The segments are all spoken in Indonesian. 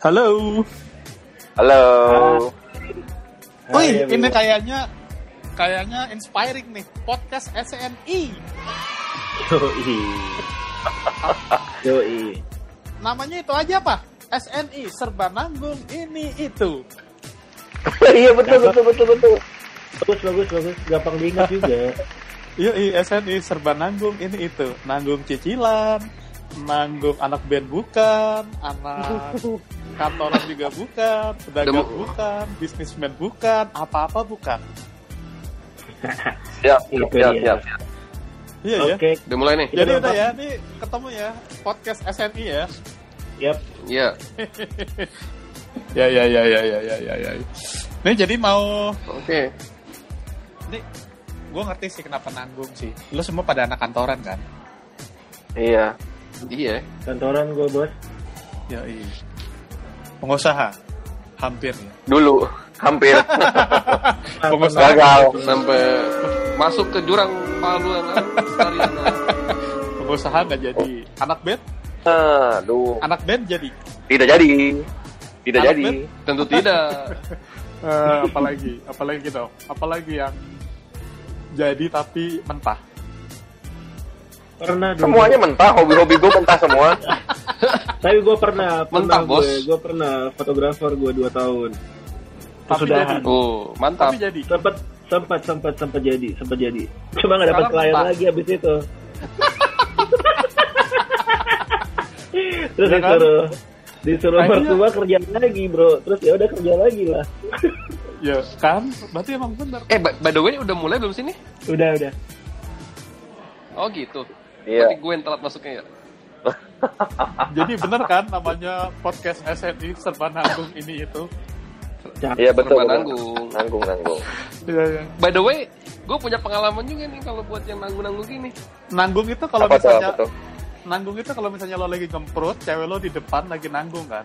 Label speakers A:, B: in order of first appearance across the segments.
A: Halo.
B: Halo.
A: Wih, ini kayaknya kayaknya inspiring nih podcast SNI.
C: Yoi. Yoi.
A: Namanya itu aja apa? SNI serba nanggung ini itu.
B: Iya betul betul betul betul.
C: Bagus bagus bagus. Gampang diingat juga.
A: Yoi, SNI serba nanggung ini itu. Nanggung cicilan, nanggung anak band bukan, anak kantoran juga bukan, pedagang bukan, bisnismen bukan, apa-apa bukan.
B: Siap siap siap. siap.
A: Iya ya.
C: Oke.
B: Udah mulai nih.
A: Jadi udah ya, ini ketemu ya podcast SNI ya.
C: Yap.
B: Iya.
A: Ya ya ya ya ya ya ya. ya. Nih jadi mau
B: Oke.
A: ini gue ngerti sih kenapa nanggung sih. Lu semua pada anak kantoran kan?
B: Iya. Iya.
C: Kantoran gue bos.
A: Ya iya. Pengusaha hampir.
B: Dulu hampir
A: Pengusaha
B: gagal sampai masuk ke jurang sekalian.
A: pengusaha nggak jadi. Anak band,
B: Aduh.
A: anak band jadi.
B: Tidak jadi. Tidak
A: Anak
B: jadi.
A: band?
B: Tentu tidak.
A: Eh, apalagi, apalagi gitu, apalagi yang jadi tapi mentah.
C: Pernah dulu.
B: Semuanya mentah. Hobi-hobi gue mentah semua.
C: Tapi gue pernah.
B: Mentah,
C: pernah
B: bos.
C: Gue, gue pernah fotografer gue 2 tahun.
A: Tapi
C: Kesudahan.
A: jadi.
B: Oh, mantap.
A: Tapi jadi.
C: Sempat sempat sempat sempat jadi sempat jadi. Cuma nggak dapat klien
A: mentah.
C: lagi abis itu. Terus
A: Ya kan?
C: disuruh disuruh mertua kerja lagi bro. Terus ya udah kerja lagi lah.
A: Ya kan, berarti emang bener.
B: Eh, by the way, udah mulai belum sini?
C: Udah udah.
B: Oh gitu. Iya. Berarti gue yang telat masuknya ya.
A: Jadi bener kan namanya podcast SNI serba nanggung ini itu.
B: Iya betul. Serba nanggung. Nanggung nanggung.
A: Iya, iya.
B: By the way, gue punya pengalaman juga nih kalau buat yang nanggung-nanggung gini.
A: Nanggung itu kalau misalnya
B: Apa tuh?
A: nanggung itu kalau misalnya lo lagi gemprut, cewek lo di depan lagi nanggung kan.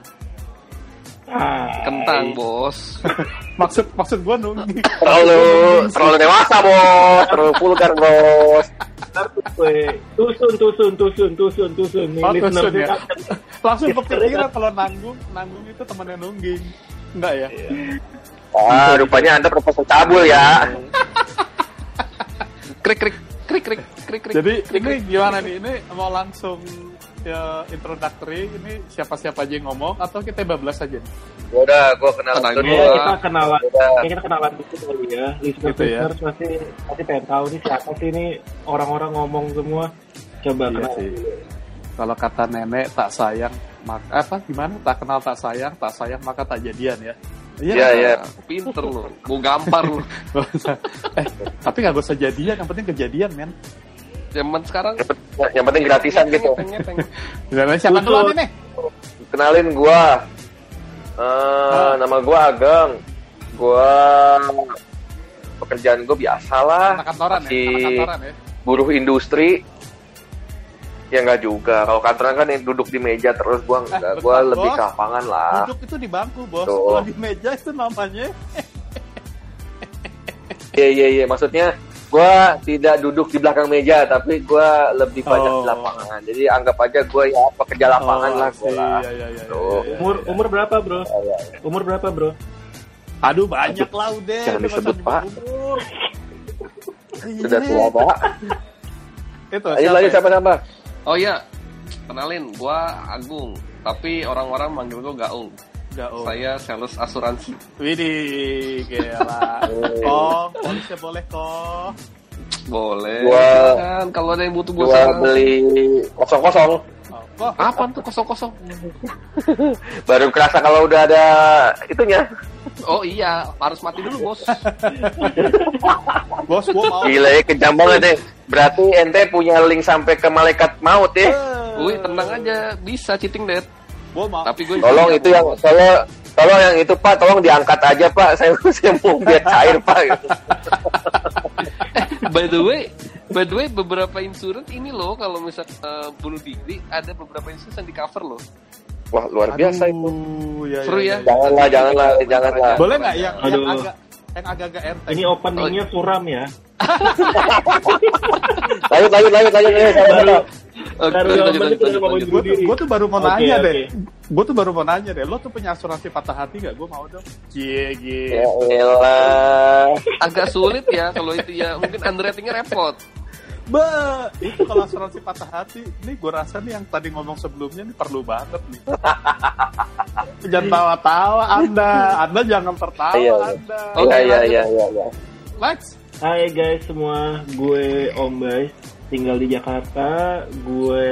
C: Ah,
B: Kentang bos.
A: Maksud maksud gua nungging.
B: Terlalu terlalu dewasa bos. Terlalu vulgar bos.
C: Weh, tusun tusun tusun tusun tusun
A: Oh, tusun ya. Langsung kepikiran kalau nanggung, nanggung itu temannya nungging. Enggak ya?
B: Ah, rupanya anda profesor cabul ya. krik krik krik krik krik krik.
A: Jadi
B: krik,
A: ini
B: krik.
A: gimana nih? Ini mau langsung ya introductory ini siapa-siapa aja yang ngomong atau kita bablas aja nih?
B: Udah, gue kenal
A: Oh,
B: dulu.
C: Ya,
B: dulu.
C: kita kenalan, ya, kita kenalan dikit kali ya. Listener
A: Gitu ya.
C: pasti pasti pengen tahu nih siapa sih ini orang-orang ngomong semua. Coba
A: Iya
C: kenalan
A: sih.
C: dulu.
A: Kalau kata nenek tak sayang maka apa gimana? Tak kenal tak sayang, tak sayang maka tak jadian ya.
B: Iya, iya. Pinter lu. Mau gampar lu.
A: eh, tapi nggak usah jadian, yang penting kejadian, men.
B: Zaman sekarang yang penting gratisan gitu.
A: Jangan siapa duluan ini?
B: Kenalin gua. Eh, nama gua Ageng. Gua pekerjaan gua biasa lah.
A: Kantoran ya, kantoran ya.
B: buruh industri. Ya enggak juga. Kalau kantoran kan yang duduk di meja terus gua enggak.
A: bentar,
B: gua lebih
A: Bos.
B: ke lapangan lah.
A: Duduk itu di bangku, Bos.
B: Tuh.
A: Kalau di meja itu namanya
B: Iya iya iya. Maksudnya gua tidak duduk di belakang meja, tapi gua lebih banyak
A: Oh.
B: di lapangan. Jadi anggap aja gua ya pekerja lapangan
A: Oh,
B: lah
A: sih.
B: lah.
A: Iya, iya, iya, iya, iya.
C: Umur umur berapa, Bro?
B: Iya, iya.
C: Umur berapa, Bro?
A: Aduh, banyak lah udah.
B: Jangan disebut,
A: masa
B: Pak.
A: umur.
B: Sudah
A: Iya.
B: tua, Pak.
A: Itu
B: lanjut
A: ya?
B: siapa siapa?
D: Oh iya, kenalin, gua Agung. Tapi orang-orang manggil gua Gaung.
A: Oh.
D: Saya sales asuransi.
A: Widih, gila. Polisnya boleh kok.
D: Boleh.
B: Gua-
D: kan kalau ada yang butuh
B: Gua beli kosong kosong.
A: Oh, kok,
D: Apa tuh kosong-kosong?
B: Baru kerasa kalau udah ada itunya.
D: Oh iya, harus mati dulu bos.
A: bos, gua mau.
B: Gila ya kejam banget deh. Berarti ente punya link sampai ke malaikat maut ya.
D: Wih tenang aja, bisa cheating dead.
A: Gua mau.
D: Tapi gue
B: Tolong itu yang tolong tolong yang itu Pak, tolong diangkat aja Pak. Saya saya mau biar cair Pak. Gitu.
D: by the way, by the way beberapa insurance ini loh kalau misal eh, bunuh diri ada beberapa insurance yang di cover loh.
B: Wah luar biasa itu.
A: Aduh, ya,
D: Seru ya.
B: Janganlah janganlah janganlah.
A: Boleh nggak yang, yang
C: Aduh.
A: agak yang agak-agak enteng?
C: Ini openingnya suram ya.
B: Lanjut lanjut lanjut lanjut. lanjut,
C: Baru baru
A: Gue tuh, gua tuh baru mau
C: Oke,
A: nanya
C: oke.
A: deh. gue tuh baru mau nanya deh, lo tuh punya asuransi patah hati gak? Gue mau dong. Cie, cie.
B: Ya.
D: Agak sulit ya kalau itu ya. Mungkin underratingnya repot.
A: Be, itu kalau asuransi patah hati, ini gue rasa nih yang tadi ngomong sebelumnya nih perlu banget nih. jangan tawa-tawa Anda, Anda jangan tertawa
B: Iya.
A: Anda.
D: Oke,
B: Iya iya
D: lanjut.
B: iya iya. iya.
A: Lex,
C: Hai guys semua, gue Om Bay, tinggal di Jakarta, gue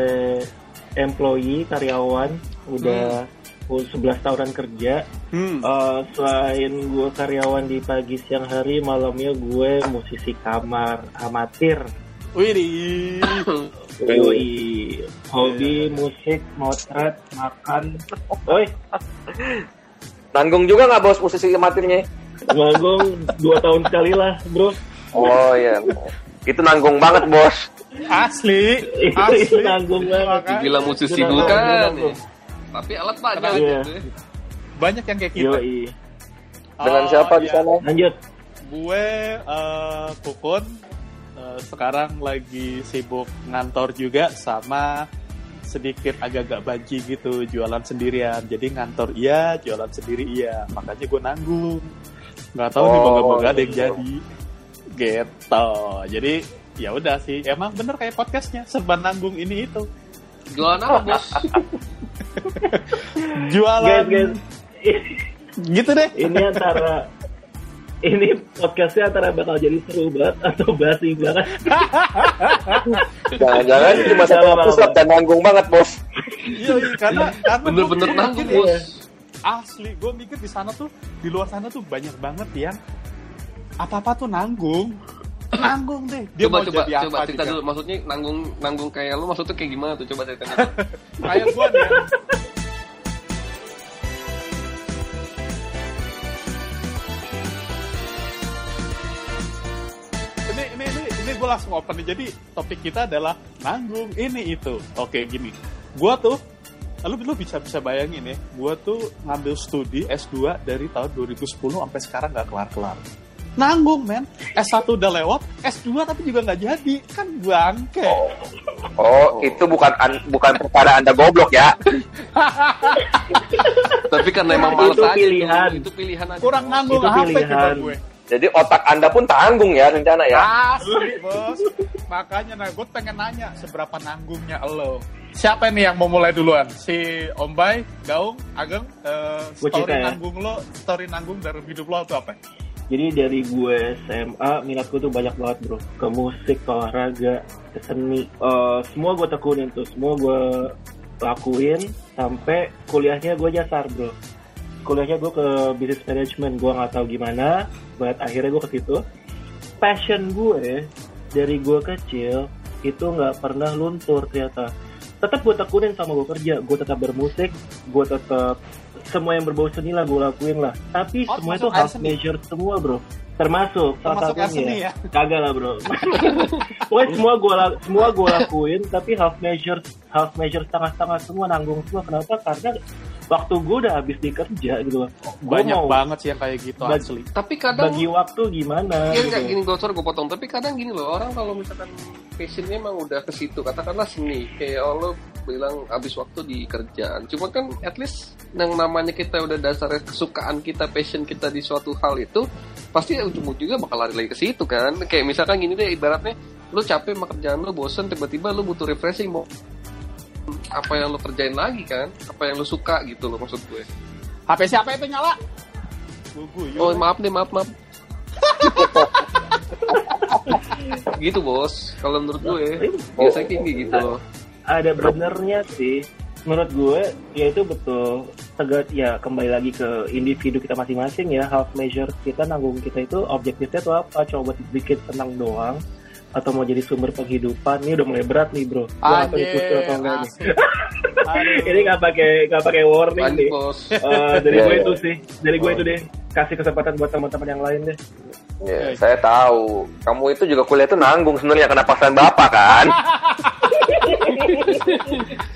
C: employee, karyawan, udah 11 tahunan kerja.
A: hmm.
C: Eh, selain gue karyawan di pagi siang hari, malamnya gue musisi kamar amatir.
A: Widih.
C: Yoi, hobi musik, motret, makan. Oi,
B: Nanggung juga nggak bos musisi amatirnya?
C: manggung dua tahun sekali lah, bro.
B: Oh iya. Itu nanggung banget bos.
A: Asli,
C: Itu
A: asli.
C: nanggung banget.
D: Gila musisi
C: Itu
D: bukan.
C: nanggung.
D: Tapi alat banyak
C: Iya.
D: gitu ya.
A: Banyak yang kayak kita.
C: Yoi,
B: Dengan siapa di
A: iya.
B: sana?
C: lanjut.
A: Gue eh Kukun eh, sekarang lagi sibuk ngantor juga sama sedikit agak-agak banci gitu jualan sendirian. Jadi ngantor iya, jualan sendiri iya. Makanya gue nanggung. Nggak tahu nih
B: Oh,
A: moga-moga ada yang
B: gitu.
A: jadi. Gitu. Jadi ya udah sih. Emang bener kayak podcastnya serba nanggung ini itu.
D: Jualan apa bos?
A: Jualan
C: Guys, guys,
A: gitu deh.
C: ini antara ini podcastnya antara bakal jadi seru banget atau basi banget.
B: Jangan-jangan cuma satu
C: Apa-apa.
B: episode dan nanggung banget bos.
A: Iya, iya, karena karena
D: Bener-bener nanggung
A: mikir,
D: bos.
A: asli gue mikir di sana tuh di luar sana tuh banyak banget yang apa apa tuh nanggung nanggung deh dia
D: coba
A: mau
D: coba
A: jadi
D: coba
A: apa
D: cerita
A: juga.
D: dulu maksudnya nanggung nanggung kayak lu maksudnya kayak gimana tuh coba cerita
A: kayak gue nih gue langsung open nih. Jadi topik kita adalah nanggung. Ini itu. Oke gini. Gue tuh lu lu bisa bisa bayangin ya. Gue tuh ngambil studi S2 dari tahun 2010 sampai sekarang nggak kelar kelar nanggung men. S1 udah lewat S2 tapi juga nggak jadi. Kan bangke.
B: Oh, itu bukan an- bukan perkara anda goblok ya.
D: tapi karena emang
C: Itu
D: males aja
C: pilihan.
D: itu, itu pilihan aja.
A: Kurang nanggung
C: Itu pilihan.
A: gue
B: Jadi otak anda pun tanggung ya rencana ya.
A: Asli bos. Makanya nah gue pengen nanya seberapa nanggungnya lo. Siapa nih yang mau mulai duluan? Si Om Bay, Gaung, Ageng,
C: Gua
A: story
C: ya.
A: nanggung lo, story nanggung dalam hidup lo itu apa?
C: Jadi dari gue SMA minatku tuh banyak banget bro ke musik, ke olahraga, ke seni. Eh, semua gue tekunin tuh, semua gue lakuin sampai kuliahnya gue nyasar bro. Kuliahnya gue ke business management, gue nggak tahu gimana, but akhirnya gue ke situ. Passion gue dari gue kecil itu nggak pernah luntur ternyata. Tetap gue tekunin sama gue kerja, gue tetap bermusik, gue tetap semua yang berbau seni lah gue lakuin lah. Tapi
A: Oh,
C: semua itu half measure semua bro. Termasuk, salah satunya.
A: ya?
C: Kagak lah bro. Pokoknya semua gue semua gue lakuin, tapi half measure half measure setengah-setengah semua nanggung semua. Kenapa? Karena waktu gue udah habis di kerja gitu loh.
A: Banyak
C: mau
A: banget sih yang kayak gitu
C: Bag-
A: asli.
D: tapi kadang
C: bagi waktu gimana
D: Iya
C: gitu.
D: enggak gini gue sorry gue potong tapi kadang gini loh orang kalau misalkan passionnya emang udah ke situ katakanlah seni kayak oh, lo bilang habis waktu di kerjaan cuma kan at least yang namanya kita udah dasarnya kesukaan kita passion kita di suatu hal itu pasti ujung-ujungnya bakal lari lagi ke situ kan kayak misalkan gini deh ibaratnya lo capek sama kerjaan lo bosen tiba-tiba lo butuh refreshing mau apa yang lo kerjain lagi kan? Apa yang lo suka gitu loh maksud gue.
A: HP siapa itu nyala?
D: Oh maaf deh maaf maaf. gitu bos. Kalau menurut gue biasanya kayak gitu.
C: ada benernya sih. Menurut gue ya itu betul. Tegat ya kembali lagi ke individu kita masing-masing ya. Half measure kita nanggung kita itu objektifnya tuh apa? Coba bikin senang doang atau mau jadi sumber penghidupan ini udah mulai berat nih bro Gua ini kucil atau enggak nih ini nggak pakai nggak pakai warning nih
D: bos.
C: Eh, dari
B: Iya,
C: gue
B: iya.
C: itu sih dari gue
B: Oh.
C: itu deh kasih kesempatan buat teman-teman yang lain deh
B: Ya, saya tahu. Kamu itu juga kuliah itu nanggung sebenarnya karena paksaan bapak kan.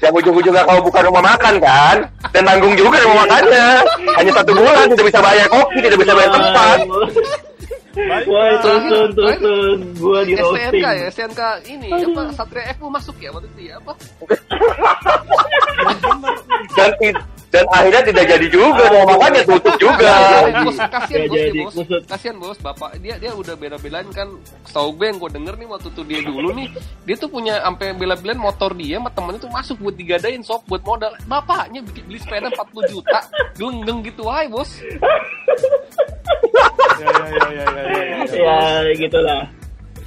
B: Yang ujung-ujungnya kalau bukan rumah makan kan, dan nanggung juga rumah makannya. Hanya satu bulan tidak bisa bayar kopi, tidak bisa bayar tempat.
A: Baik,
C: Wah,
A: Pak.
C: itu sun, tuh, sun. Gue di roasting.
D: STNK ya, STNK ini apa Satria F mau masuk ya waktu itu ya apa?
B: Dan dan akhirnya tidak jadi juga mau makannya tutup juga
D: Bos, kasihan bos,
C: jadi,
D: nih, bos. Kasihan bos, bapak dia dia udah bela-belain kan. Setahu gue yang gue denger nih waktu tuh dia dulu nih, dia tuh punya sampai bela-belain motor dia sama temennya tuh masuk buat digadain sob buat modal. Bapaknya bikin beli sepeda 40 juta, geleng gitu aja bos.
A: ya ya ya ya ya, ya, ya.
C: ya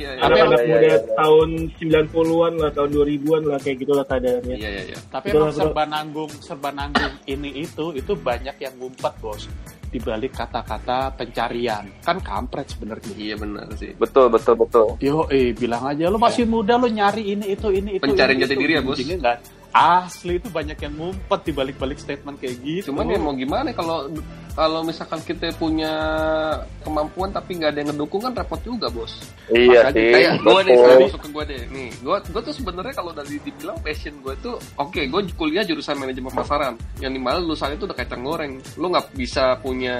D: Iya, iya,
C: anak
B: iya,
C: muda
B: iya.
C: tahun 90-an lah tahun 2000-an lah kayak gitulah keadaannya
D: iya, iya, iya.
A: Tapi
C: Betul,
A: emang serba nanggung, serba nanggung ini itu itu banyak yang ngumpet bos di balik kata-kata pencarian. Kan kampret sebenarnya.
D: Iya benar sih.
B: betul betul betul
A: Yo, eh bilang aja lo masih muda lo nyari ini itu ini itu.
D: Pencarian jati diri ya, Bos?
A: Ujungnya nggak. Asli itu banyak yang ngumpet di balik-balik statement kayak gitu.
D: Cuman ya mau gimana kalau kalau misalkan kita punya kemampuan tapi nggak ada yang ngedukung kan repot juga bos.
B: iya
A: Makanya
B: sih
D: Kayak gue deh,
B: betul
D: sekarang masuk ke gue deh. Nih, gue gue tuh sebenarnya kalau dari dibilang passion gue tuh, oke, gue kuliah jurusan manajemen pemasaran. Yang di mana lulusannya tuh udah kacang goreng. Lo nggak bisa punya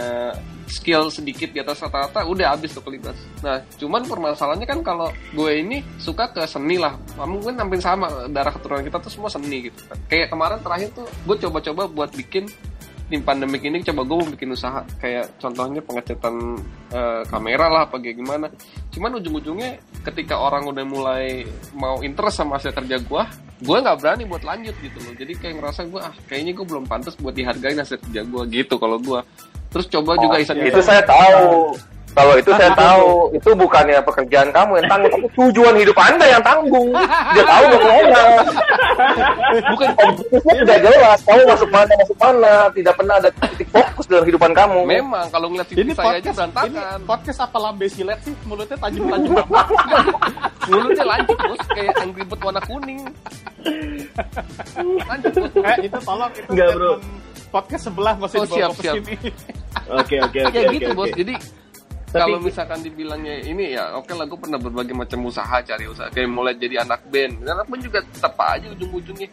D: skill sedikit di atas rata-rata, udah habis tuh kelibas. Nah, cuman permasalahannya kan kalau gue ini suka ke seni lah. Mungkin hampir sama darah keturunan kita tuh semua seni gitu kan. Kayak kemarin terakhir tuh gue coba-coba buat bikin di pandemik ini coba gue mau bikin usaha kayak contohnya pengecetan eh, kamera lah apa kayak gimana. Cuman ujung-ujungnya ketika orang udah mulai mau interest sama hasil kerja gue gue nggak berani buat lanjut gitu loh. Jadi kayak ngerasa gue ah kayaknya gue belum pantas buat dihargain hasil kerja gue gitu kalau gue terus coba juga
B: Oh,
D: iseng-iseng
B: itu saya tahu kalau itu saya tahu itu bukannya pekerjaan kamu yang tanggung tapi tujuan hidup anda yang tanggung dia tahu mau ke mana
D: bukan
B: Fokusnya tidak jelas kamu masuk mana masuk mana tidak pernah ada titik fokus dalam kehidupan kamu
D: memang kalau ngeliat TV
A: ini
D: saya aja
A: podcast, ini
D: berantakan
A: podcast apa lambe silet sih? Mulutnya tajam-tajam apa?
D: mulutnya lanjut bos kayak angry bird warna kuning lanjut bos
A: eh, itu tolong itu
C: Enggak, bro.
A: podcast sebelah nggak usah
D: Oh,
A: dibawa
D: siap,
A: ke
D: siap.
A: sini.
C: oke oke oke
D: ya
C: oke,
D: gitu
C: oke.
D: bos jadi
C: Tapi-
D: kalau misalkan dibilangnya ini ya oke lah gue pernah berbagai macam usaha cari usaha kayak mulai jadi anak band. Anak band juga tetap aja ujung-ujungnya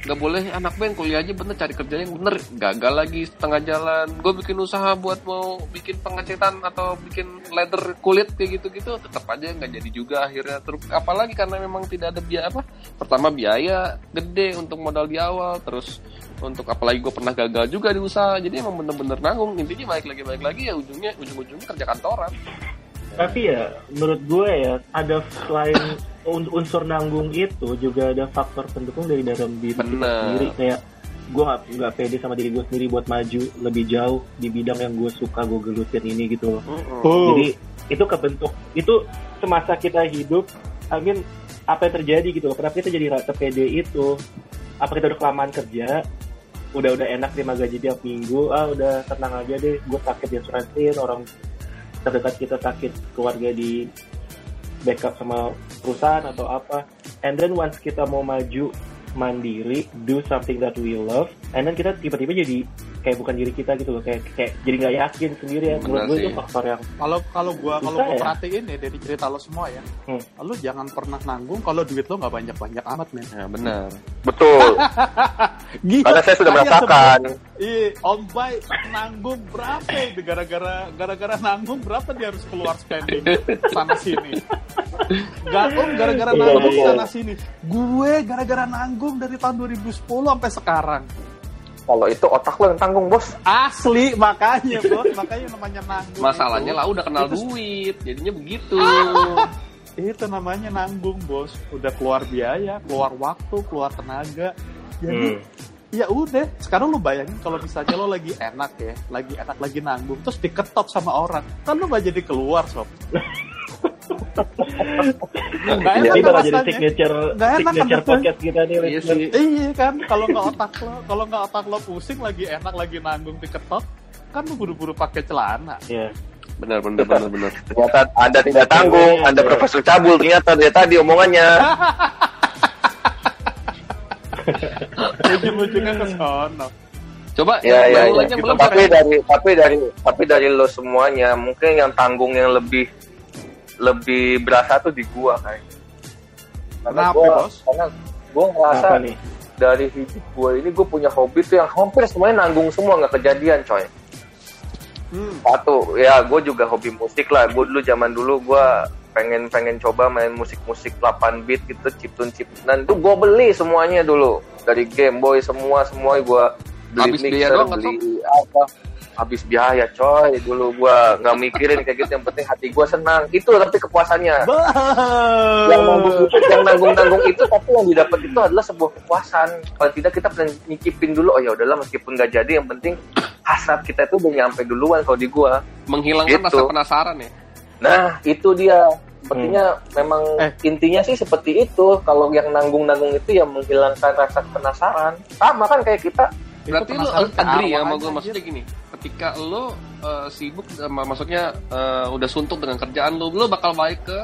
D: nggak boleh anak band kuliah aja bener cari kerja bener. Gagal lagi setengah jalan. Gue bikin usaha buat mau bikin pengecetan atau bikin leather kulit kayak gitu-gitu tetap aja nggak jadi juga akhirnya. Terus apalagi karena memang tidak ada biaya apa? Pertama biaya gede untuk modal di awal terus untuk apalagi gue pernah gagal juga di usaha. Jadi emang bener-bener nanggung. Intinya balik lagi balik lagi ya ujungnya ujung-ujungnya kerja kantoran
C: tapi ya menurut gue ya ada selain un- unsur nanggung itu juga ada faktor pendukung dari dalam diri kita sendiri. Kayak gue nggak nggak pede sama diri gue sendiri buat maju lebih jauh di bidang yang gue suka gue gelutin ini gitu loh.
A: Oh.
C: jadi itu kebentuk itu semasa kita hidup I mean apa yang terjadi gitu loh. Kenapa kita jadi rata pede itu? Apa kita udah kelamaan kerja udah udah enak terima gaji tiap minggu ah udah tenang aja deh gue sakit di asuransiin orang terdekat kita sakit keluarga di backup sama perusahaan atau apa. And then once kita mau maju mandiri do something that we love and then kita tiba-tiba jadi kayak bukan diri kita gitu loh kayak kayak jadi nggak yakin sendiri ya menurut gue itu faktor yang
A: Kalau kalau gua kalau gua
C: ya?
A: perhatiin ya dari cerita lo semua ya,
C: Hmm.
A: lo jangan pernah nanggung kalau duit lo nggak banyak banyak amat men.
D: ya benar
B: betul
A: Gila.
B: karena saya sudah merasakan
A: Iya, Om Bay nanggung berapa itu gara-gara gara-gara nanggung berapa dia harus keluar spending sana sini. Gak om gara-gara
C: Iya,
A: nanggung
C: iya.
A: sana sini. Gue gara-gara nanggung dari tahun 2010 sampai sekarang.
B: Kalau itu otak lo yang tanggung bos
A: Asli makanya bos, makanya namanya nanggung.
D: masalahnya lah udah kenal
A: Itu-
D: duit jadinya begitu
A: Itu namanya nanggung bos. Udah keluar biaya, keluar waktu, keluar tenaga. Jadi
C: Hmm.
A: ya udah. Sekarang lu bayangin kalau misalnya lo lagi enak ya, lagi enak lagi nanggung, terus diketok sama orang, kan lu gak jadi keluar sob. Gak
B: Iya,
A: enak
C: ini
A: kan
C: bakal jadi
A: rasanya.
C: signature
A: Nggak enak kan
C: signature
A: rasanya.
C: podcast kita nih
D: Iya sih.
A: Iya kan, kalau nggak otak lo, kalau nggak otak lo pusing lagi enak lagi nanggung diketok, kan lu buru-buru pakai celana.
C: Iya.
D: benar benar benar benar
B: ternyata anda tidak tanggung anda profesor cabul ternyata dari tadi omongannya
A: Ujung-ujungnya ke sono.
D: coba
B: ya ya, ya.
D: yang belum
B: tapi dari tapi dari tapi dari lo semuanya mungkin yang tanggung yang lebih lebih berasa tuh di gua kayak karena
A: Kenapa,
B: gua
A: Bos?
B: karena gua ngerasa
C: Apa nih?
B: dari hidup gua ini gua punya hobi tuh yang hampir semuanya nanggung semua nggak kejadian coy.
A: Hmm.
B: satu ya gue juga hobi musik lah. Gue dulu zaman dulu gue pengen pengen coba main musik-musik 8 bit gitu chiptune chiptune itu gue beli semuanya dulu. Dari Game Boy semua semua gue beli
D: Habis
B: mixer,
D: doang
B: beli apa habis biaya coy. Dulu gua nggak mikirin kayak gitu. Yang penting hati gua senang. Itu tapi kepuasannya. Yang nanggung itu yang nanggung nanggung itu tapi yang didapat itu adalah sebuah kepuasan. Kalau tidak kita pernah nyicipin dulu oh ya udahlah meskipun nggak jadi yang penting hasrat kita itu udah nyampe duluan kalau di gua.
D: Menghilangkan
B: Gitu.
D: rasa penasaran ya?
B: Nah itu dia. Sepertinya memang
A: Eh.
B: intinya sih seperti itu. Kalau yang nanggung nanggung itu ya menghilangkan rasa penasaran. Sama kan kayak kita
D: berarti lo agree ya sama gue maksudnya gini ketika lo eh, sibuk sama maksudnya eh, udah suntuk dengan kerjaan lo lo bakal balik ke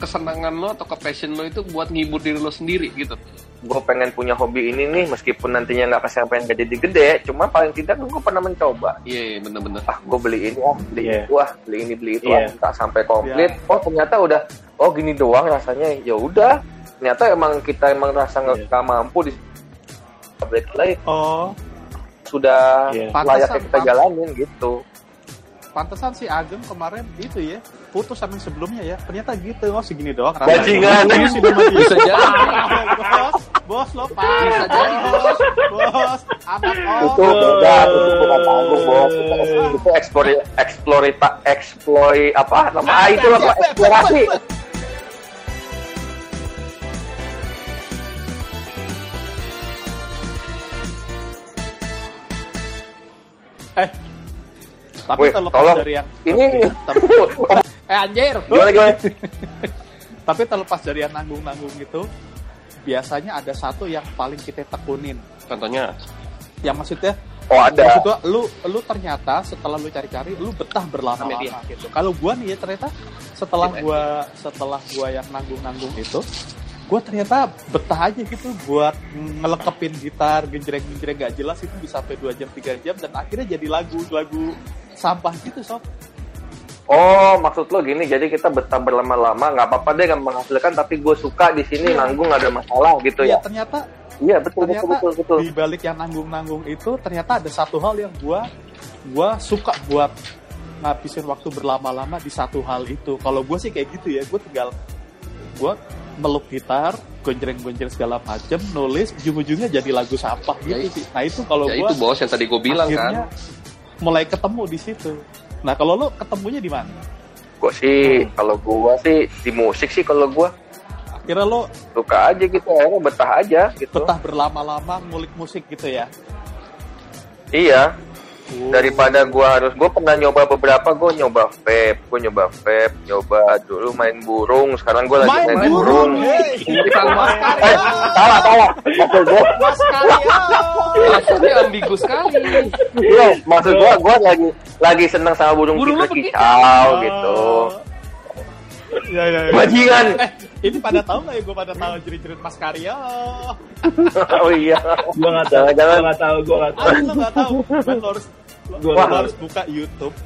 D: kesenangan lo atau ke passion lo itu buat ngibur diri lo sendiri gitu.
B: Gue pengen punya hobi ini nih meskipun nantinya nggak kesampaian gak jadi gede cuma paling tidak gue pernah mencoba.
D: Iya iya bener-bener.
B: Ah gue beli ini ah beli
C: Iya.
B: itu ah beli ini beli itu
C: Iya.
B: ah tak sampai komplit. Oh ternyata udah oh gini doang rasanya. Ya udah ternyata emang kita emang rasa nggak
C: Iya.
B: nggak mampu di balik lagi
A: Oh,
B: sudah
C: Iya.
B: layaknya kita jalanin gitu
A: pantesan si Ageng kemarin itu ya putus sama yang sebelumnya ya. Ternyata gitu. Oh, segini doang.
B: Bajingan.
A: Ini sudah mati.
D: bisa jadi
A: bos, bos lo pak.
D: Bisa jadi,
A: bos, bos, anak om.
B: itu beda itu bukan tanggung bos itu, explore explore explore apa nama ah, itu apa eksplorasi
A: tapi
B: Wih,
A: terlepas
B: tolong.
A: dari yang
B: ini
A: eh anjir.
B: gimana gimana
A: Tapi terlepas dari yang nanggung-nanggung itu, biasanya ada satu yang paling kita tekunin.
D: contohnya
A: Yang maksudnya,
B: oh ada
A: maksud gua, lu lu ternyata setelah lu cari-cari, lu betah berlama-lama gitu. Kalau gua nih ya ternyata setelah gua setelah gua yang nanggung-nanggung itu, gua ternyata betah aja gitu buat ngelekepin gitar, genjreng-genjreng gak jelas itu bisa sampai 2 jam 3 jam dan akhirnya jadi lagu-lagu sampah gitu sob.
B: Oh, maksud lo gini, jadi kita betah berlama-lama, nggak apa-apa deh nggak menghasilkan, tapi gue suka di sini nanggung nggak ada masalah gitu
A: Iya
B: ya?
A: ternyata
B: Iya betul betul
A: ternyata
B: betul betul.
A: di balik yang nanggung-nanggung itu ternyata ada satu hal yang gua gua suka buat ngabisin waktu berlama-lama di satu hal itu. Kalau gua sih kayak gitu ya, gua tinggal gua meluk gitar, gonjreng-gonjreng segala macem, nulis, ujung-ujungnya jadi lagu sampah gitu
D: Ya,
A: sih. Nah itu kalau
D: ya
A: gua
D: itu bos yang tadi gue bilang
A: akhirnya
D: kan
A: mulai ketemu di situ. Nah kalau lo ketemunya di mana?
B: Gue sih, kalau gue sih di musik sih kalau gue
A: Akhirnya lo
B: suka aja gitu, akhirnya betah aja gitu.
A: betah berlama-lama ngulik musik gitu ya?
B: Iya,
A: Oh.
B: daripada gue harus, gue pernah nyoba beberapa, gue nyoba vape, gue nyoba vape, nyoba dulu main burung, sekarang gue lagi main, burung.
A: Hey,
D: Bukan Mas
B: Eh, salah salah, maksud gue,
A: Karyo.
D: maksudnya ambigu sekali
B: iya, maksud gue, gue lagi lagi seneng sama burung,
D: Burung
B: kicau
D: berkicau.
B: gitu.
A: Ya, ya, ya.
B: Bajingan.
A: Eh, ini pada tahu nggak ya gue pada tahu jerit-jerit Mas Karyo?
B: oh iya.
C: Gua nggak tahu, gua nggak tahu, gua nggak tahu.
A: Ah, lo nggak tahu. Men, lo harus lo,
C: Gua
A: lo
C: nggak
A: harus buka YouTube.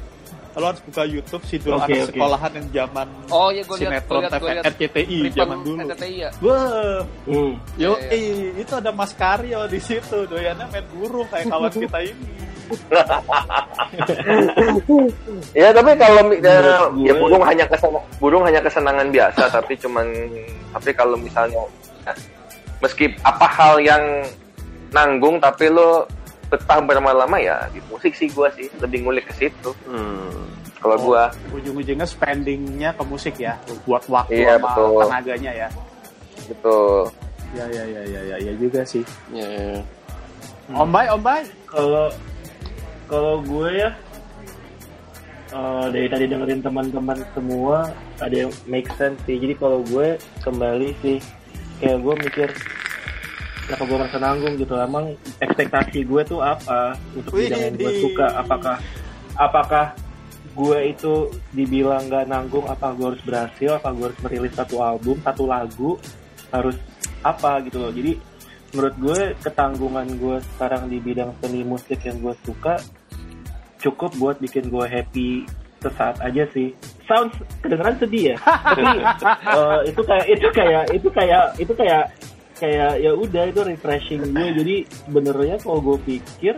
A: Lo harus buka YouTube si dulu
C: Oke,
A: anak
C: oke.
A: sekolahan yang zaman
D: oh iya gue
A: sinetron
D: lihat gue
A: TV
D: lihat
A: RCTI zaman dulu.
D: RCTI ya
A: Wah,
C: Hmm.
A: yo,
D: Iya,
A: eh, itu ada Mas Karyo di situ. Doyannya main burung kayak kawan kita ini.
B: Ya tapi kalau ya, ya burung hanya kesenang, burung hanya kesenangan biasa tapi cuman tapi kalau misalnya ya, meski apa hal yang nanggung tapi lo betah berlama-lama ya di musik sih gua sih lebih ngulik ke situ. Kalau
A: Oh.
B: gua
A: Ujung-ujungnya spendingnya ke musik ya, buat waktu
B: Iya,
A: sama
B: betul.
A: tenaganya ya.
B: gitu.
A: Ya, ya, ya, ya, ya, ya juga sih.
D: ya, ya.
A: Om Bay, Om Bay.
C: Kalau kalau gue ya eh, dari tadi dengerin teman-teman semua ada yang make sense sih. Jadi kalau gue kembali sih kayak gue mikir kenapa gue merasa nanggung gitu. Emang ekspektasi gue tuh apa untuk bidang yang gue suka? Apakah apakah gue itu dibilang gak nanggung? Apa gue harus berhasil? Apa gue harus merilis satu album, satu lagu? Harus apa gitu loh. Jadi menurut gue ketanggungan gue sekarang di bidang seni musik yang gue suka cukup buat bikin gue happy sesaat aja sih. Sounds kedengeran sedih ya, tapi eh, itu kayak itu kayak itu kayak itu kayak kayak ya udah itu refreshing gue. Jadi sebenarnya kalau gue pikir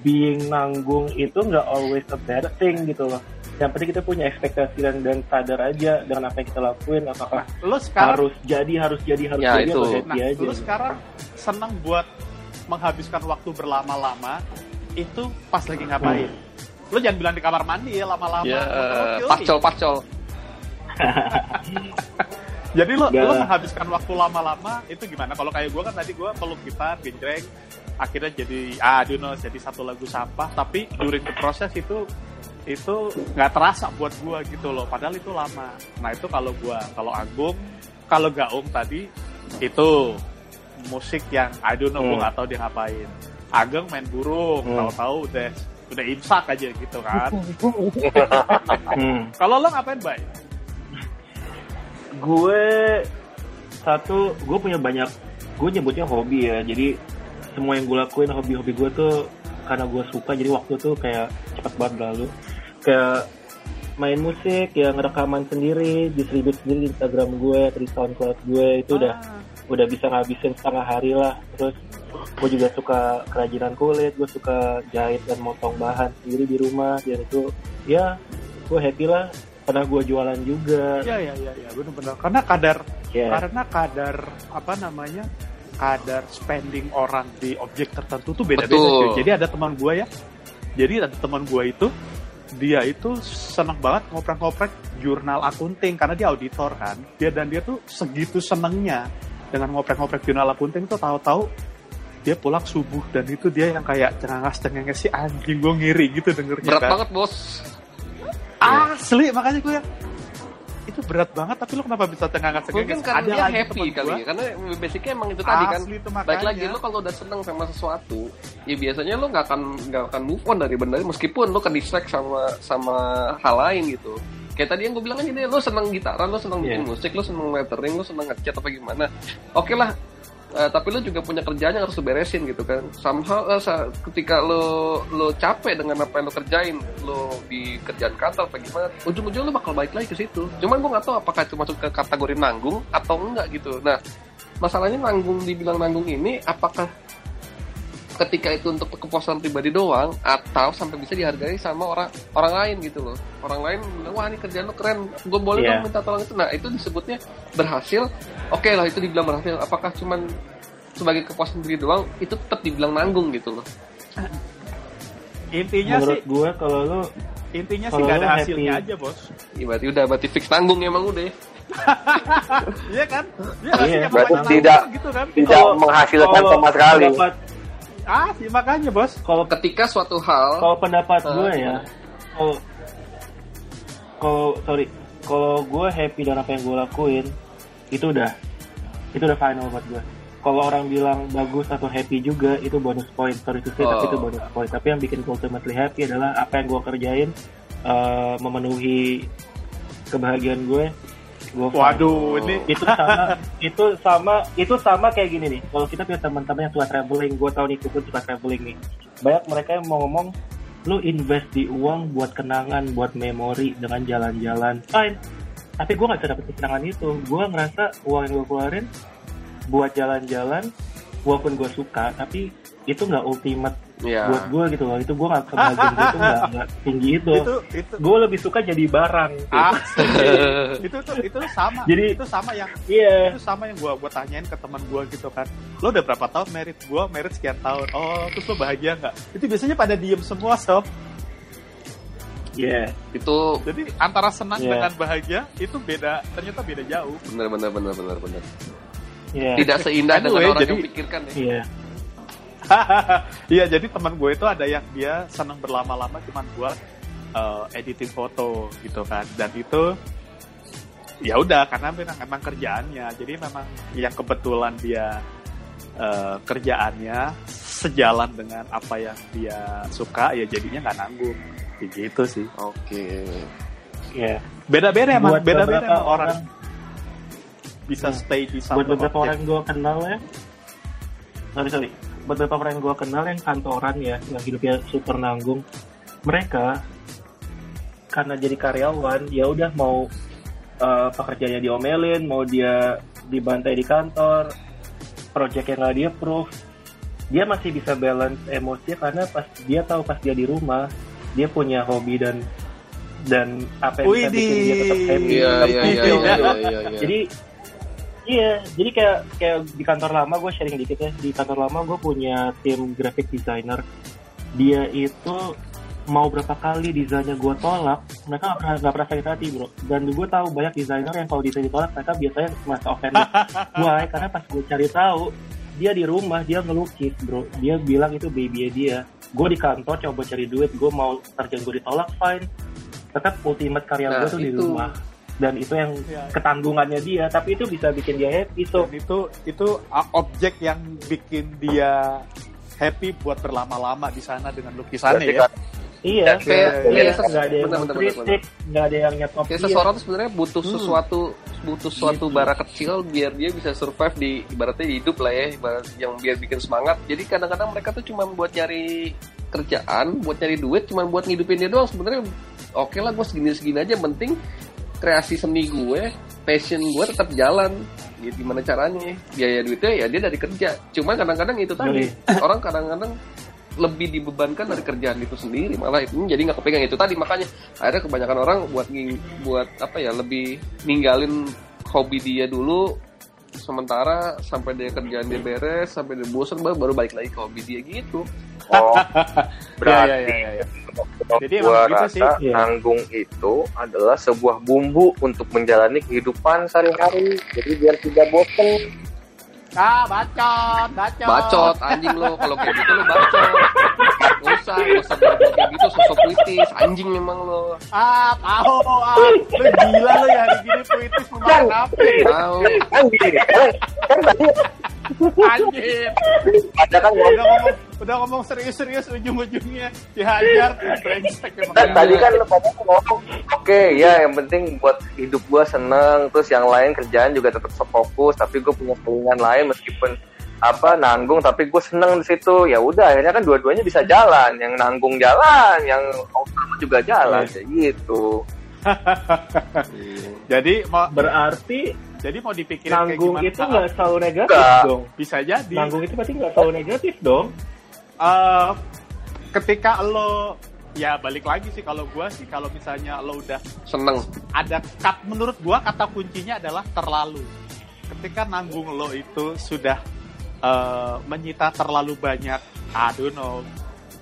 C: being nanggung itu nggak always a bad thing gitu loh. Yang penting kita punya ekspektasi dan, dan sadar aja dengan apa yang kita lakuin. Apakah
A: Lo sekarang
C: harus jadi harus jadi harus
D: Ya,
C: jadi
D: itu.
C: atau happy
A: Nah,
C: aja.
A: lu sekarang senang buat menghabiskan waktu berlama-lama itu pas lagi ngapain? Lo jangan bilang di kamar mandi ya lama-lama.
D: Ya,
A: Oke, oke.
D: pacol pacol.
A: Jadi lo, lo menghabiskan waktu lama-lama itu gimana? Kalau kayak gue kan tadi gue peluk gitar, genjreng, akhirnya jadi ah, don't know, jadi satu lagu sampah. Tapi during the proses itu itu nggak terasa buat gue gitu loh. Padahal itu lama. Nah itu kalau gue kalau Agung, kalau Gaung tadi itu musik yang I don't know, gue
C: Hmm.
A: nggak tahu dia ngapain. Ageng main burung,
C: Hmm.
A: tahu-tahu udah udah imsak aja gitu kan.
C: Hmm.
A: kalau lo ngapain, Bay?
C: Gue satu gue punya banyak gue nyebutnya hobi ya. Jadi semua yang gue lakuin hobi-hobi gue tuh karena gue suka jadi waktu tuh kayak cepat banget berlalu kayak main musik ya ngerekaman sendiri distribute sendiri di Instagram gue di SoundCloud gue itu udah
A: Ah.
C: udah bisa ngabisin setengah hari lah. Terus gue juga suka kerajinan kulit gue suka jahit dan motong bahan sendiri di rumah dan itu ya gue happy lah pernah gue jualan juga
A: Ya ya ya ya benar-benar karena kadar
C: ya
A: karena kadar apa namanya kadar spending orang di objek tertentu tuh beda-beda. Jadi ada teman gue ya, jadi ada teman gue itu dia itu senang banget ngoprek-ngoprek jurnal akunting karena dia auditor kan. Dia dan dia tuh segitu senengnya dengan ngoprek-ngoprek jurnal akunting tuh tahu-tahu dia pulang subuh dan itu dia yang kayak cengangas cengenges si anjing gue ngiri gitu dengernya
D: Berat
A: kan.
D: banget bos.
A: Asli makanya gue itu berat banget tapi lo kenapa bisa cengangas
D: Mungkin
A: cengenges?
D: karena dia
A: lagi
D: happy kali
A: gua,
D: ya. Karena basicnya emang itu tadi kan.
A: Itu
D: Baik lagi lo kalau udah seneng sama sesuatu, ya biasanya lo nggak akan nggak akan move on dari benda itu, meskipun lo ke distract sama sama hal lain gitu. Kayak tadi yang gue bilang aja deh, lo seneng gitaran, lo seneng bikin
C: Iya.
D: musik, lo seneng lettering, lo seneng ngecat apa gimana. Oke lah, eh, tapi lo juga punya kerjaan yang harus beresin gitu kan. Somehow eh, sa- ketika lo lo capek dengan apa yang lo kerjain, lo di kerjaan kantor apa gimana, ujung-ujung lo bakal balik lagi ke situ. Cuman gue nggak tahu apakah itu masuk ke kategori nanggung atau enggak gitu. Nah, masalahnya nanggung dibilang nanggung ini apakah ketika itu untuk kepuasan pribadi doang atau sampai bisa dihargai sama orang orang lain gitu loh. Orang lain bilang wah ini kerjaan lo keren gue boleh
C: Iya.
D: dong minta tolong itu. Nah itu disebutnya berhasil. Oke lah itu dibilang berhasil. Apakah cuman sebagai kepuasan diri doang? Itu tetap dibilang nanggung gitu loh.
A: Intinya
C: menurut
A: sih
C: gue kalau lo
A: intinya sih gak ada
C: happy-
A: hasilnya aja bos.
D: Ya, berarti udah berarti fix nanggung emang udah ya.
A: iya kan? Iya
C: Iya,
B: berarti tidak-
A: gitu kan?
B: Tidak menghasilkan
C: kalau
B: sama sekali.
C: pendapat
A: ah sih makanya bos.
C: Kalau
D: ketika suatu hal
C: kalau pendapat
D: Eh,
C: gue ya kalau kalau sorry kalau gue happy dengan apa yang gue lakuin itu udah itu udah final buat gue. Kalau orang bilang bagus atau happy juga itu bonus point. Sorry to say
D: Oh.
C: tapi itu bonus point. Tapi yang bikin gue ultimately happy adalah apa yang gue kerjain eh, memenuhi kebahagiaan gue gue fine.
A: waduh ini
C: itu sama itu sama itu sama kayak gini nih. Kalau kita punya teman-teman yang suka traveling gue tahu nih pun suka traveling nih. Banyak mereka yang mau ngomong lu invest di uang buat kenangan buat memori dengan jalan-jalan. Fine. Tapi gue nggak bisa dapet kesenangan itu. Gue ngerasa uang yang gue keluarin buat jalan-jalan walaupun gue suka tapi itu nggak ultimate
D: ya
C: buat gue gitu loh. Itu gue nggak kebahagiaan gue tuh nggak tinggi itu,
A: itu itu.
C: Gue lebih suka jadi barang. Gitu.
A: ah itu tuh itu sama.
C: Jadi-
A: itu sama yang
C: iya.
A: itu sama yang gua gua tanyain ke teman gua gitu kan. Lo udah berapa tahun merit? Gua merit sekian tahun. Oh terus lo bahagia nggak? Itu biasanya pada diem semua sob.
C: Iya.
D: Itu
A: jadi antara senang
C: Iya.
A: dengan bahagia itu beda ternyata beda jauh.
D: Benar benar benar benar benar
C: iya.
D: Tidak seindah dengan
A: Anyway,
D: orang
A: jadi-
D: yang pikirkan ya.
C: Iya
A: Iya, jadi teman gue itu ada yang dia senang berlama-lama cuman buat uh, editing foto gitu kan. Dan itu ya udah karena memang, memang kerjaannya. Jadi memang yang kebetulan dia uh, kerjaannya sejalan dengan apa yang dia suka ya jadinya nggak nanggung. Gitu sih.
D: oke
C: iya
A: Beda-beda emang,
C: Buat
A: beda-beda orang,
C: orang-
A: bisa
C: Hmm.
A: stay di satu
C: buat beberapa orang
A: objek.
C: gue kenal ya sorry sorry beberapa orang yang gue kenal yang kantoran ya yang hidupnya super nanggung mereka karena jadi karyawan ya udah mau eh, pekerjaannya diomelin mau dia dibantai di kantor project yang nggak dia approve dia masih bisa balance emosinya karena pas dia tahu pas dia di rumah dia punya hobi dan dan apa yang bisa bikin dia tetap happy
D: iya
C: tetap
D: iya iya
C: fulfill.
D: iya iya iya
C: jadi Iya, jadi kayak kayak di kantor lama gue sharing dikit ya. Di kantor lama gue punya tim graphic designer. Dia itu mau berapa kali desainnya gue tolak, mereka nggak pernah nggak pernah sakit hati bro. Dan gue tahu banyak desainer yang kalau desain ditolak mereka biasanya merasa offended. Why? Karena pas gue cari tahu dia di rumah dia ngelukis bro. Dia bilang itu baby dia. Gue di kantor coba cari duit, gue mau kerjaan gue ditolak fine. Tetap ultimate karya
D: Nah,
C: gue tuh di
D: itu.
C: rumah. Dan itu yang
A: Ya.
C: ketanggungannya dia, tapi itu bisa bikin dia happy so
A: Dan itu itu objek yang bikin dia happy buat berlama-lama di sana dengan lukisannya
B: Berarti
A: ya.
B: kan
C: Iya,
D: Kayak-
C: iya, nggak ada yang kritik, nggak ada yang nyetop
D: Kayak seseorang tuh sebenarnya butuh
A: Hmm.
D: sesuatu butuh suatu
C: Gitu.
D: bara kecil biar dia bisa survive di ibaratnya hidup lah ya, ibarat yang biar bikin semangat. Jadi kadang-kadang mereka tuh cuma buat nyari kerjaan, buat nyari duit, cuma buat ngidupin dia doang. Sebenarnya oke lah gue segini-segini aja, yang penting kreasi seni gue, passion gue tetap jalan. Ya, gimana caranya? Biaya duitnya ya dia dari kerja. Cuma kadang-kadang itu tadi orang kadang-kadang lebih dibebankan dari kerjaan itu sendiri malah itu jadi nggak kepegang itu tadi makanya akhirnya kebanyakan orang buat nging- buat apa ya lebih ninggalin hobi dia dulu sementara sampai dia kerjaan dia beres sampai dia bosan baru baru balik lagi ke hobi dia gitu
B: oh berarti
A: Ya, ya, ya, ya.
B: Kalau
A: Jadi
B: gua
A: emang gitu
B: rasa
A: sih.
C: Iya.
B: nanggung itu adalah sebuah bumbu untuk menjalani kehidupan sehari-hari jadi biar tidak bosan
A: Ah, bacot, bacot.
D: bacot anjing lo kalau kayak gitu lo bacot Gak usah gak usah kayak gitu sosok puitis anjing memang lo
A: Ah, tahu. Ah, lu gila lu ya hari gini puitis memang apa?
D: tahu
B: kan kan tadi
A: Anjir.
B: ada kan
A: Udah ngomong, udah ngomong serius-serius ujung-ujungnya dihajar. Brengsek.
B: Dan tadi kan lu pada ngomong, oke ya yang penting buat hidup gua seneng, terus yang lain kerjaan juga tetap fokus, tapi gue punya kelingan lain meskipun apa nanggung tapi gue seneng di situ ya udah akhirnya kan dua-duanya bisa jalan yang nanggung jalan yang utama juga jalan kayak gitu
A: Jadi mau
C: Berarti
A: jadi mau dipikirin kayak
C: nanggung
A: gimana?
C: itu nggak selalu negatif
B: Nggak.
C: dong.
A: bisa jadi.
C: Nanggung itu berarti nggak selalu negatif dong.
A: Eh, ketika lo ya balik lagi sih kalau gua sih kalau misalnya lo udah
D: seneng
A: ada kat menurut gua kata kuncinya adalah terlalu. Ketika nanggung lo itu sudah eh, menyita terlalu banyak, don't know,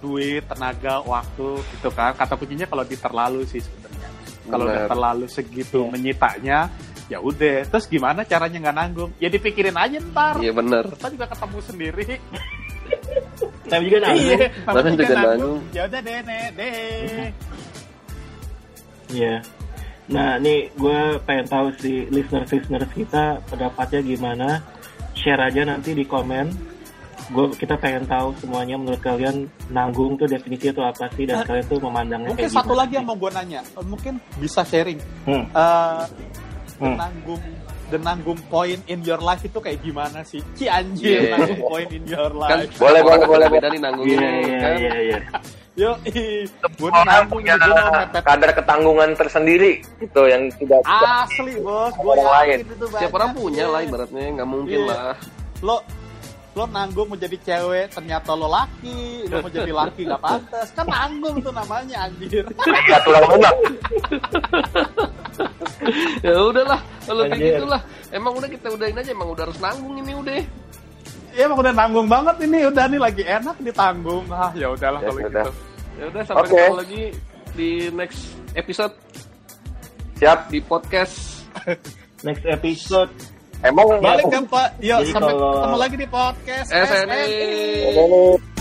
A: duit, tenaga, waktu gitu kan. Kata kuncinya kalau di terlalu sih sebenarnya. Kalau udah terlalu segitu
C: Iya.
A: menyitanya, ya udah. Terus gimana caranya nggak nanggung? Ya dipikirin aja ntar.
D: iya bener
A: Kita juga ketemu sendiri.
C: Tapi juga nanggung.
A: Iya, namanya
D: juga
A: nanggung. Ya udah deh, deh, deh.
C: Iya. Nah, nih gue pengen tahu sih listeners-listeners kita pendapatnya gimana. Share aja nanti di komen. Gue kita pengen tahu semuanya menurut kalian nanggung tuh definisinya tuh apa sih dan kalian tuh memandangnya
A: Mungkin
C: kayak
A: satu
C: gimana
A: lagi
C: sih?
A: yang mau gue nanya, Eh, mungkin bisa sharing.
C: Hmm.
A: Eh, the
C: Hmm.
A: nanggung the nanggung point in your life itu kayak gimana sih? Ci anjir,
D: Iya.
A: nanggung point in your
D: kan
A: life.
B: Boleh,
D: orang
B: boleh, boleh,
D: beda nih nanggungnya
C: Iya, iya,
D: kan
C: iya, iya.
A: Yo, ih, gue
B: orang
A: nanggung
B: punya kadar ketanggungan tersendiri gitu yang tidak
A: Asli bos, gue
B: Orang lain.
A: itu
D: setiap orang punya lah ibaratnya nggak mungkin
A: Iya.
D: lah
A: Lo lo nanggung mau jadi cewek, ternyata lo laki, lo mau jadi laki nggak pantas, kan nanggung tuh namanya anjir.
B: ya tulang lunak
D: ya udahlah kalau kayak gitulah emang udah kita udahin aja emang udah harus nanggung ini udah
A: Iya emang udah nanggung banget ini, udah nih lagi enak ditanggung. Ah ya udahlah
B: Ya
A: kalau
B: sudah.
A: gitu.
D: ya udah sampai
B: Oke.
D: ketemu lagi di next episode
B: siap
D: di podcast
C: Next episode
B: emang
A: Balik ke Pak, yuk sampai
C: kalau-
A: ketemu lagi di podcast
D: SNI.
A: SNI.
B: ini